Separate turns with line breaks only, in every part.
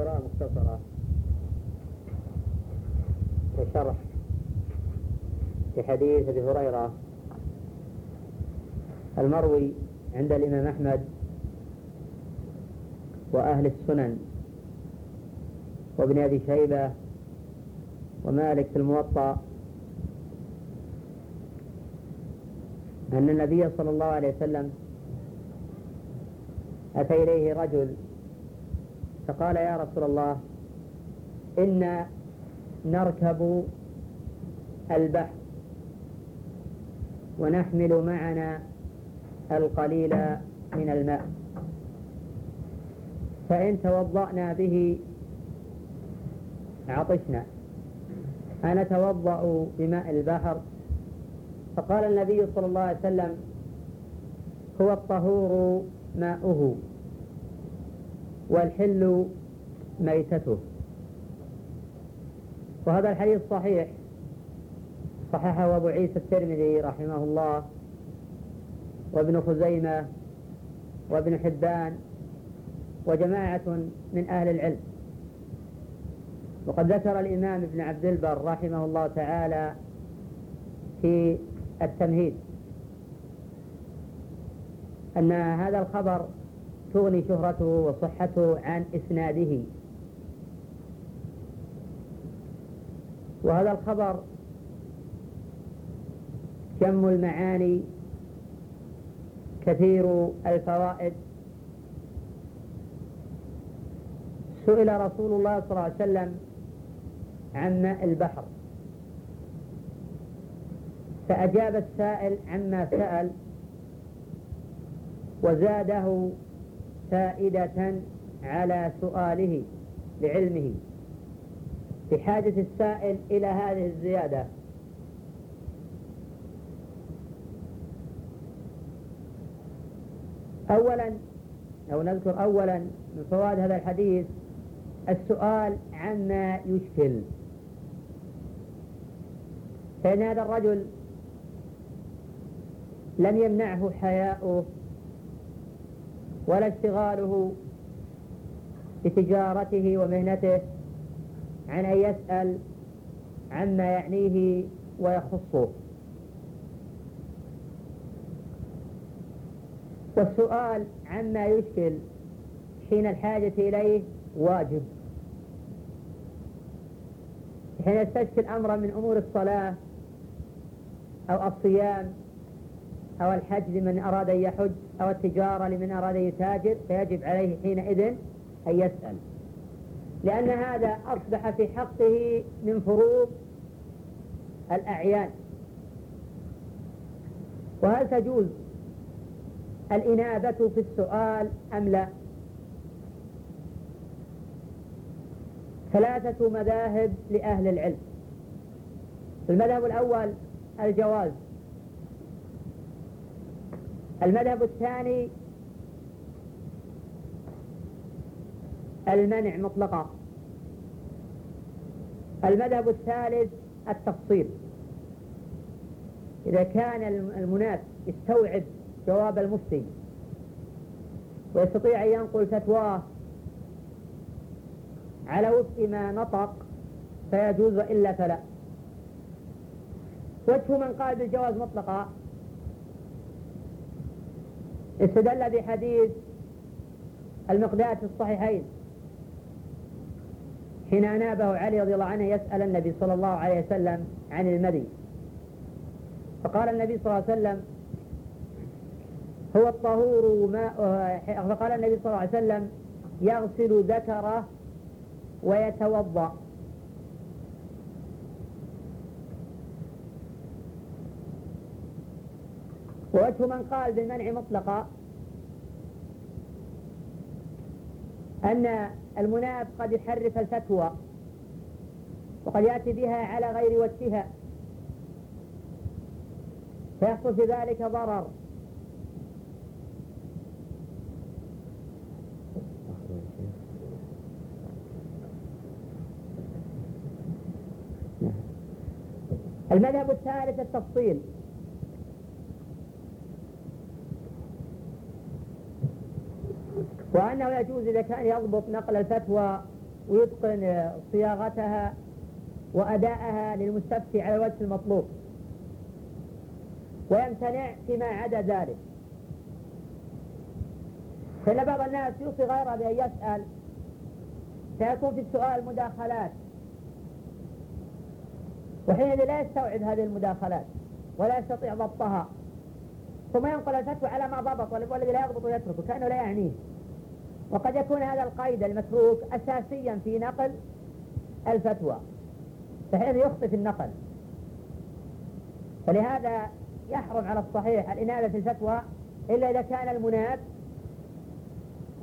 قراءة مختصرة. وشرح في حديث أبي هريرة. المروي عند الإمام أحمد وأهل السنن وابن أبي شيبة ومالك في الموطأ أن النبي صلى الله عليه وسلم أتى إليه رجل فقال يا رسول الله إنا نركب البحر ونحمل معنا القليل من الماء. فإن توضأنا به عطشنا. أنتوضأ بماء البحر. فقال النبي صلى الله عليه وسلم هو الطهور ماؤه. والحل ميتته. وهذا الحديث صحيح. صححه أبو عيسى الترمذي رحمه الله وابن خزيمة وابن حبان وجماعة من أهل العلم. وقد ذكر الإمام ابن عبد البر رحمه الله تعالى في التمهيد أن هذا الخبر تغني شهرته وصحته عن إسناده. وهذا الخبر جم المعاني كثير الفوائد. سئل رسول الله صلى الله عليه وسلم عن ماء البحر. فأجاب السائل عما سأل وزاده فائدة على سؤاله لعلمه. بحاجة السائل إلى هذه الزيادة. أولا أو نذكر أولا من فوائد هذا الحديث السؤال عما يشكل. فإن هذا الرجل لم يمنعه حياؤه ولا اشتغاله بتجارته ومهنته عن أن يسأل عما يعنيه ويخصه. والسؤال عما يشكل حين الحاجة إليه واجب. حين يستشكل أمرا من أمور الصلاة أو الصيام أو الحج لمن أراد أن يحج أو التجارة لمن أراد أن يتاجر فيجب عليه حينئذ أن يسأل. لأن هذا أصبح في حقه من فروض الأعيان. وهل تجوز الإنابة في السؤال أم لا؟ ثلاثة مذاهب لأهل العلم. المذهب الأول الجواز. المذهب الثاني المنع مطلقا. المذهب الثالث التفصيل. إذا كان المناف يستوعب جواب المفتي ويستطيع أن ينقل فتواه على وفق ما نطق فيجوز إلا فلا. وجه من قال بالجواز مطلقا استدل بحديث المقداد في الصحيحين حين أنابه علي رضي الله عنه يسأل النبي صلى الله عليه وسلم عن المدي. فقال النبي صلى الله عليه وسلم هو الطهور ماء فقال النبي صلى الله عليه وسلم يغسل ذكره ويتوضأ. ووجه من قال بالمنع مطلقا أن المناف قد يحرف الفتوى وقد يأتي بها على غير وجهها. فيحصل في ذلك ضرر. المذهب الثالث التفصيل. وأنه يجوز إذا كان يضبط نقل الفتوى ويتقن صياغتها وأداءها للمستفتي على الوجه المطلوب. ويمتنع فيما عدا ذلك. فإن بعض الناس يوصي غيره بأن يسأل سيكون في السؤال مداخلات. وحينئذ لا يستوعب هذه المداخلات ولا يستطيع ضبطها. ثم ينقل الفتوى على ما ضبط والذي لا يضبط يتركه كأنه لا يعنيه. وقد يكون هذا القيد المتروك أساسيا في نقل الفتوى فحين يخطئ في النقل. فلهذا يحرم على الصحيح الإنابة في الفتوى إلا إذا كان المناب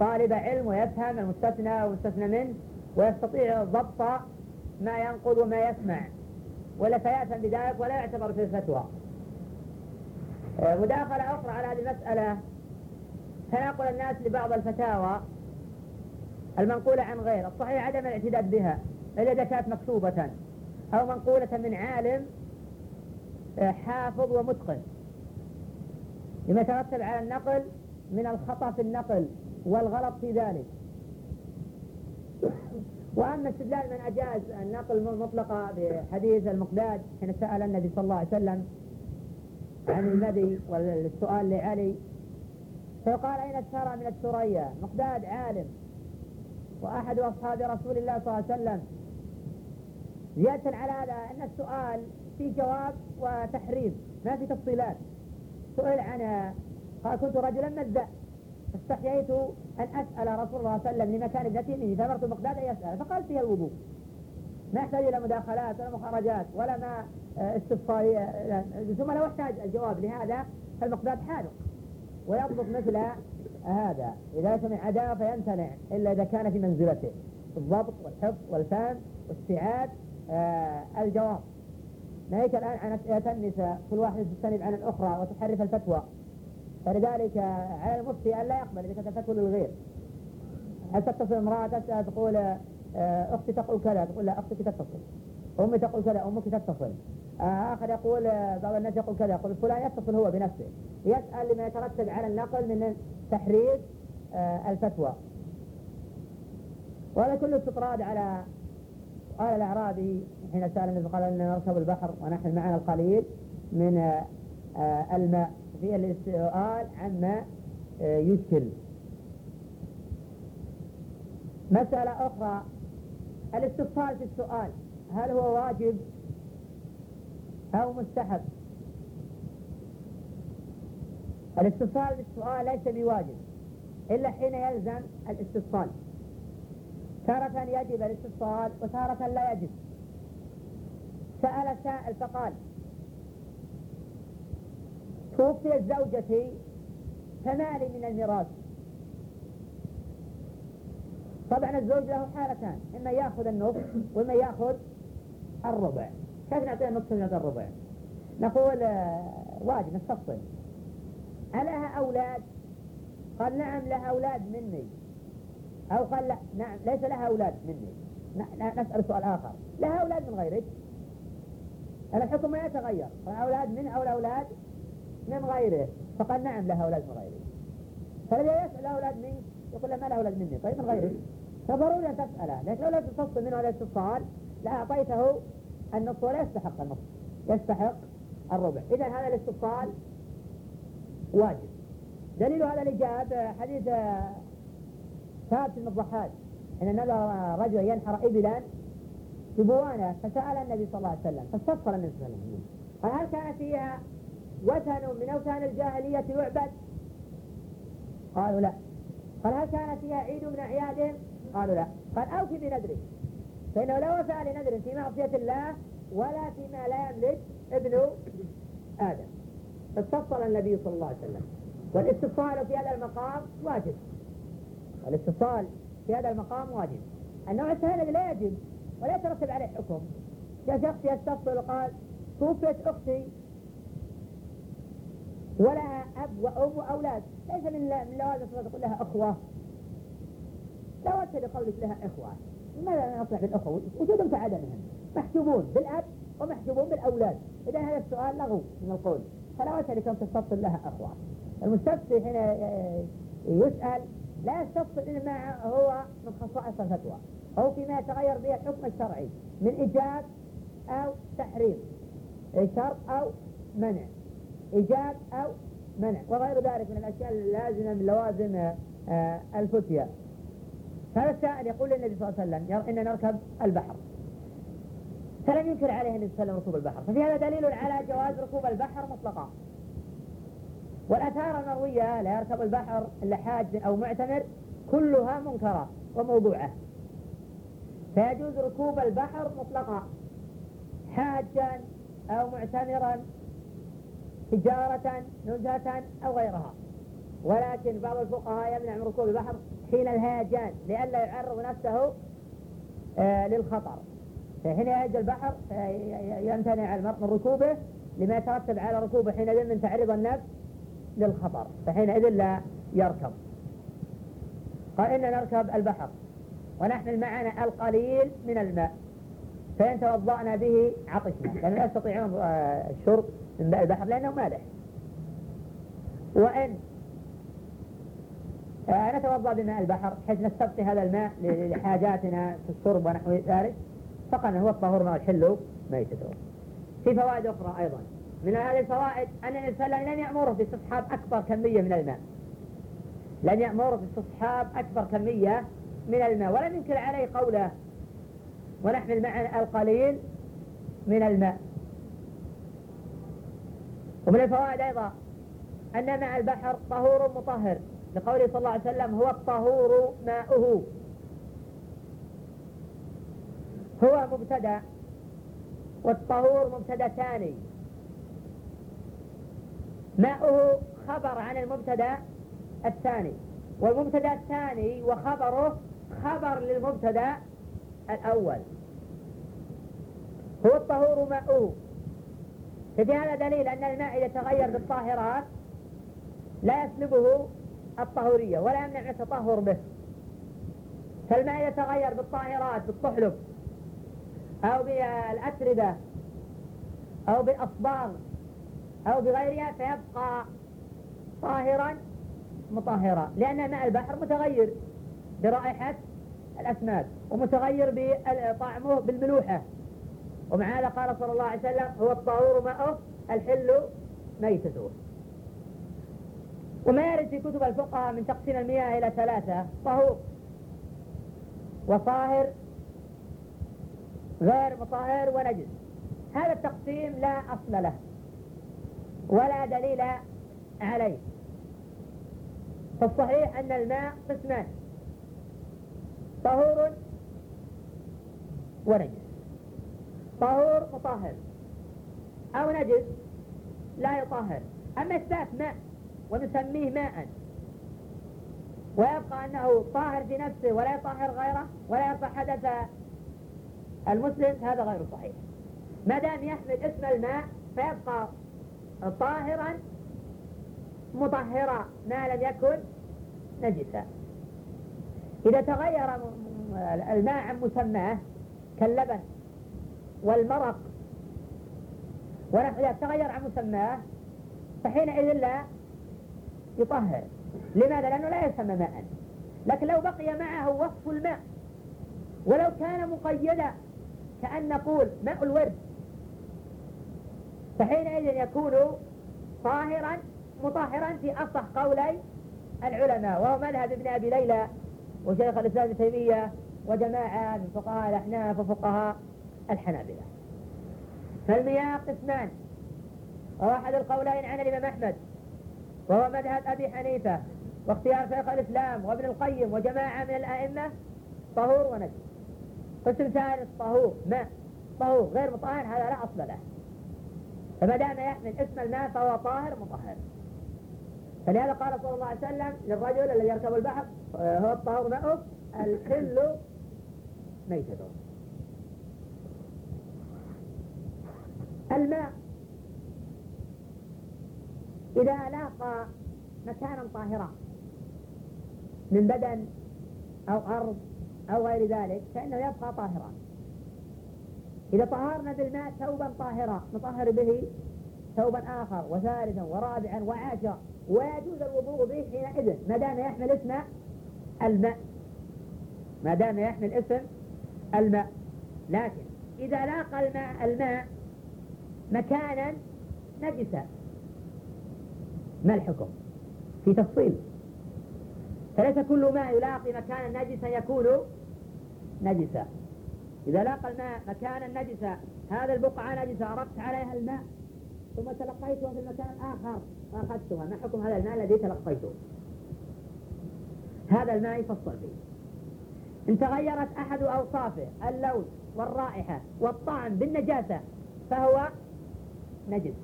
طالب علم ويفهم المستثنى والمستثنى منه ويستطيع ضبط ما ينقل وما يسمع ولا فيأثم بذلك ولا يعتبر في الفتوى. آه، مداخلة أخرى على هذه المسألة تناقل الناس لبعض الفتاوى المنقولة عن غير الصحيح عدم الاعتداد بها إلا إذا كانت مكتوبة. أو منقولة من عالم آه، حافظ ومتقن. لما يترتب على النقل من الخطأ في النقل والغلط في ذلك. وأما استدلال من أجاز النقل المطلقة بحديث المقداد حين سأل النبي صلى الله عليه وسلم عن المدي والسؤال لعلي فيقال أين الثرى من الثريا مقداد عالم. وأحد أصحاب رسول الله صلى الله عليه وسلم. زيادة على هذا أن السؤال في جواب وتحريم ما في تفصيلات. سئل عن قال كنت رجلا مذا فاستحييت أن أسأل رسول الله صلى الله عليه وسلم لمكان ابنتي مني فأمرت مقداد أن يسأل فقال فيها الوضوء. ما يحتاج إلى مداخلات ولا مخرجات ولا ما آه، استفصالية ثم لو احتاج الجواب لهذا فالمقداد حاله ويضبط مثل هذا. إذا سمع عداء فيمتنع إلا إذا كان في منزلته. الضبط والحفظ والفهم واستيعاب آه الجواب. ناهيك الآن عن أسئلة النساء. كل واحدة تستند عن الأخرى وتحرف الفتوى. فلذلك على المفتي أن لا يقبل إذا كانت الفتوى للغير. هل تتصل امرأة تسأل تقول آه، أختي تقول كذا؟ تقول لا أختك تتصل. أمي تقول كذا أمك تتصل. آه، آخر يقول آه، بعض الناس يقول كذا. يقول فلان يتصل هو بنفسه. يسأل لما يترتب على النقل من تحريف الفتوى. وهذا كله استطراد على قال الأعرابي حين سأل النبي قال إننا نركب البحر ونحن معنا القليل من الماء. في السؤال عما يشكل. مسألة أخرى الاستفصال في السؤال هل هو واجب أو مستحب؟ الاستفصال في السؤال ليس بواجب إلا حين يلزم الاستفصال تارة يجب الاستفصال وتارة لا يجب. سأل سائل فقال توفيت زوجتي فما من الميراث؟ طبعا الزوج له حالتان إما يأخذ النصف وإما يأخذ الربع. كيف نعطيه النصف الربع؟ نقول آه، واجب نستفصل. ألها أولاد؟ قال نعم لها أولاد مني. أو قال لا نعم ليس لها أولاد مني. نسأل سؤال آخر. لها أولاد من غيرك؟ الحكم ما يتغير. فالأولاد من أو الأولاد من غيره. فقال نعم لها أولاد من غيرك. فالذي يسأل أولاد منك يقول له ما له أولاد مني؟ طيب من غيرك. فضروري أن تسأله. لكن لو لم تفصل منه هذا الاستفصال لأعطيته النصف ولا يستحق النصف يستحق الربع. إذا هذا الاستفصال واجب. دليل هذا الإجابة حديث ثابت بن الضحاك إن نذر رجل ينحر إبلا في بوانة فسأل النبي صلى الله عليه وسلم فاستفصل النبي صلى الله عليه وسلم. هل كان فيها وثن من أوثان الجاهلية يعبد؟ قالوا لا. قال هل كان فيها عيد من أعيادهم؟ قالوا لا. قال أوفي بنذرك فإنه لا وفاء لنذر في معصية الله ولا فيما لا يملك ابن آدم. فاستفصل النبي صلى الله عليه وسلم. والاستفصال في هذا المقام واجب. الاستفصال في هذا المقام واجب. النوع الثاني لا يجب ولا يترتب عليه حكم. جاء شخص يستفصل وقال توفيت أختي ولها أب وأم وأولاد. ليس من لوازم تقول لها أخوة. لا وجه لقولك لها إخوة. لماذا نصلح بالأخوة؟ وجودهم كعدمهم محجوبون بالأب ومحجوبون بالأولاد. إذا هذا السؤال لغو من القول. فلا وجه لكم تستفصل لها أخوة المستفصل حين يسأل لا يستفصل إلا ما هو من خصائص الفتوى. أو فيما يتغير به الحكم الشرعي من إيجاب أو تحريم شرط أو منع. إيجاب أو منع. وغير ذلك من الأشياء اللازمة من لوازم آه، الفتية. هذا السائل يقول للنبي صلى الله عليه وسلم إن نركب البحر. فلم ينكر عليه النبي صلى الله عليه وسلم ركوب البحر. ففي هذا دليل على جواز ركوب البحر مطلقا. والآثار المروية لا يركب البحر إلا حاج أو معتمر كلها منكرة وموضوعة. فيجوز ركوب البحر مطلقا. حاجا أو معتمرا تجارة نزهة أو غيرها. ولكن بعض الفقهاء يمنع من ركوب البحر حين الهيجان لئلا يعرض نفسه آه، للخطر. فحين يهج البحر يمتنع المرء من ركوبه لما يترتب على ركوبه حينئذ من تعرض النفس للخطر فحينئذ لا يركب. قال إن نركب البحر ونحمل معنا القليل من الماء فإن توضأنا به عطشنا لأن لا يستطيعون آه، الشرب من ماء البحر لأنه مالح. وإن آه، نتوضأ بماء البحر بحيث نستبقي هذا الماء لحاجاتنا في الشرب ونحو ذلك. فقال هو الطهور ما يحل ميتته في فوائد أخرى أيضا. من هذه الفوائد أن وسلم لم يأمره باستصحاب أكبر كمية من الماء. لم يأمره باستصحاب أكبر كمية من الماء. ولم ينكر عليه قوله ونحمل معنا القليل من الماء. ومن الفوائد أيضا أن ماء البحر طهور مطهر. لقوله صلى الله عليه وسلم هو الطهور ماؤه. هو مبتدأ والطهور مبتدأ ثاني. ماؤه خبر عن المبتدأ الثاني. والمبتدأ الثاني وخبره خبر للمبتدأ الأول. هو الطهور ماؤه. ففي هذا دليل أن الماء إذا تغير بالطاهرات لا يسلبه الطهورية ولا يمنع من التطهر به. فالماء إذا تغير بالطاهرات بالطحلب. أو بالأتربة أو بالأصباغ أو بغيرها فيبقى طاهرا مطهرا لأن ماء البحر متغير برائحة الأسماك ومتغير بطعمه بالملوحة. ومع هذا قال صلى الله عليه وسلم؟ هو الطهور ماءه الحل ميتته. وما يرد في كتب الفقهاء من تقسيم المياه إلى ثلاثة طهور وطاهر غير مطهر ونجس. هذا التقسيم لا أصل له ولا دليل عليه. فالصحيح أن الماء قسمان طهور ونجس. طهور مطهر أو نجس لا يطهر. أما إثبات ماء ونسميه ماء ويبقى أنه طاهر في نفسه ولا يطهر غيره ولا يرفع حدث المسلم هذا غير صحيح. ما دام يحمل اسم الماء فيبقى طاهرا مطهرا ما لم يكن نجسا. إذا تغير الماء عن مسماه كاللبن والمرق ونحو ذلك تغير عن مسماه فحينئذ لا يطهر. لماذا؟ لأنه لا يسمى ماء. لكن لو بقي معه وصف الماء ولو كان مقيدا كأن نقول ماء الورد. فحينئذ يكون طاهرا مطهرا في أصح قولي العلماء وهو مذهب ابن أبي ليلى وشيخ الإسلام ابن تيمية وجماعة من فقهاء الأحناف وفقهاء الحنابلة. فالمياه قسمان وهو أحد القولين عن الإمام أحمد وهو مذهب أبي حنيفة واختيار شيخ الإسلام وابن القيم وجماعة من الأئمة طهور ونجس قسم ثالث طهور ماء طهور غير مطهر هذا لا أصل له. فما دام يحمل اسم الماء فهو طاهر مطهر فلهذا قال صلى الله عليه وسلم للرجل الذي يركب البحر هو الطهور ماءه الحل ميتته الماء. إذا لاقى مكانا طاهرا من بدن أو أرض أو غير ذلك فإنه يبقى طاهرا. إذا طهرنا بالماء ثوبا طاهرا نطهر به ثوبا آخر وثالثا ورابعا وعاشرا. ويجوز الوضوء به حينئذ ما دام يحمل اسم الماء. ما دام يحمل اسم الماء. لكن إذا لاقى الماء الماء مكانا نجسا. ما الحكم؟ في تفصيل. فليس كل ماء يلاقي مكانا نجسا يكون نجسا إذا لاقى الماء مكانا نجسا هذا البقعة نجسة أردت عليها الماء؟ ثم تلقيتها في المكان الآخر وأخذتها ما حكم هذا الماء الذي تلقيته؟ هذا الماء يفصل فيه. إن تغيرت أحد أوصافه اللون والرائحة والطعم بالنجاسة فهو نجس.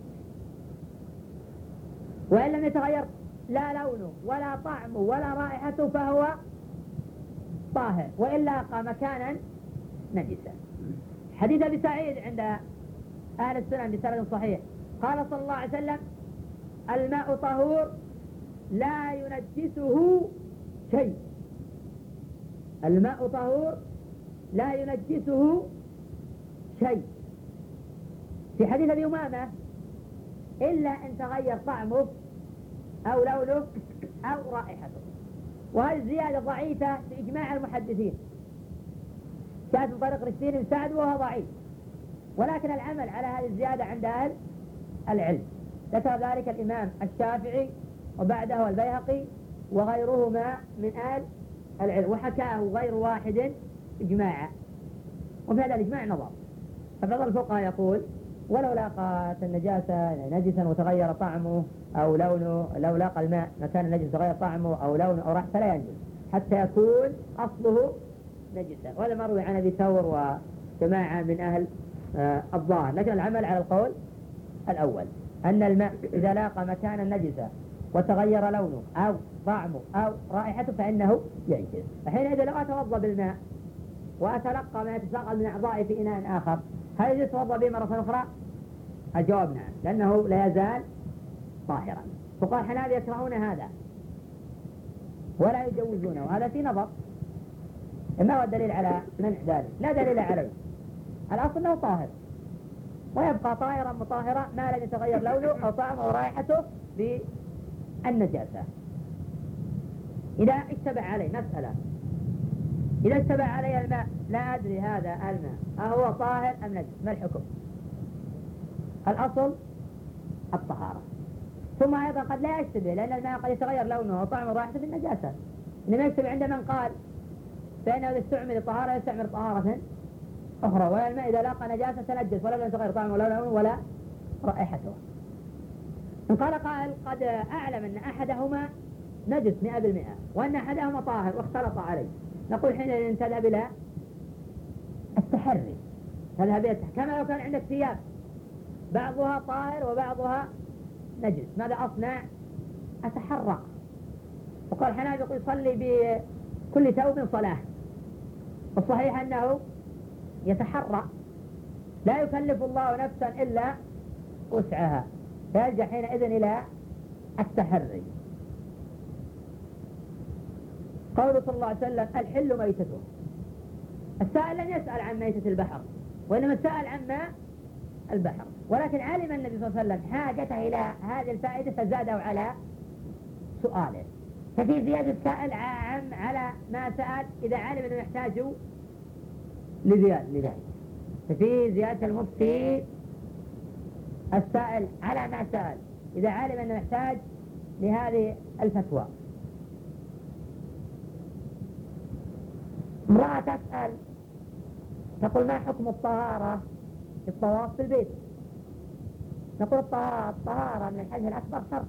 وإن لم يتغير لا لونه ولا طعمه ولا رائحته فهو طاهر وإن لاقى مكانا نجسا. حديث أبي سعيد عند أهل السنن بسند صحيح. قال صلى الله عليه وسلم الماء طهور لا ينجسه شيء. الماء طهور لا ينجسه شيء. في حديث أبي أمامة إلا أن تغير طعمه أو لونه أو رائحته. وهذه الزياده ضعيفة في اجماع المحدثين. جاءت من طريق رشدين بن سعد وهو ضعيف. ولكن العمل على هذه الزيادة عند أهل العلم. ذكر ذلك الإمام الشافعي وبعده البيهقي وغيرهما من أهل العلم. وحكاه غير واحد إجماعا. وفي هذا الإجماع نظر. فبعض الفقهاء يقول ولو لاقت النجاسة نجسا وتغير طعمه أو لونه لو لاقى الماء مكان النجس تغير طعمه أو لونه أو ريحته فلا ينجس حتى يكون أصله نجسا. وهذا مروي عن أبي ثور وجماعة من أهل آه الظاهر. لكن العمل على القول الأول أن الماء إذا لاقى مكانا نجسا وتغير لونه أو طعمه أو رائحته فإنه ينجز فحينئذ لو أتوضأ بالماء وأتلقى ما يتساقط من أعضائي في إناء آخر هل يجوز أتوضأ به مرة أخرى؟ الجواب نعم لأنه لا يزال طاهرا فقال الحنابلة يكرهون هذا؟ ولا يجوزونه. وهذا في نظر. ما هو الدليل على منع ذلك؟ لا دليل عليه. الأصل أنه طاهر. ويبقى طاهرا مطهرا ما لم يتغير لونه أو طعمه أو رائحته بالنجاسة. إذا اشتبع عليه مسألة. إذا اشتبع علي الماء لا أدري هذا الماء. أهو طاهر أم نجس؟ ما الحكم؟ الأصل الطهارة. ثم أيضا قد لا يشتبه لأن الماء قد يتغير لونه وطعمه ورائحته بالنجاسة إنما يشتبه عند من قال فإنه إذا استعمل طهارة يستعمل طهارة أخرى والماء إذا لاقى نجاسة تنجس ولم يتغير طعمه ولا لونه ولا رائحته. إن قال قائل قد أعلم أن أحدهما نجس مئة بالمئة وأن أحدهما طاهر واختلط عليه. نقول حينئذ تذهب إلى التحري تذهب إلى كما لو كان عندك ثياب بعضها طاهر وبعضها نجس ماذا أصنع؟ أتحرى وقال حنان يقول يصلي بكل ثوب صلاة والصحيح أنه يتحرى لا يكلف الله نفسا إلا وسعها. فيرجع حينئذ إلى التحري. قوله صلى الله عليه وسلم الحل ميتته. السائل لم يسأل عن ميتة البحر وإنما سأل عن ماء البحر. ولكن علم النبي صلى الله عليه وسلم حاجته إلى هذه الفائدة فزاده على سؤاله. ففي زيادة السائل عام على ما سأل إذا علم أنه يحتاج لزيادة لذلك ففي زيادة المفتي السائل على ما سأل إذا علم أنه يحتاج لهذه الفتوى. امرأة تسأل تقول ما حكم الطهارة؟ الطواف في البيت نقول الطهارة, من الحدث الأكبر شرط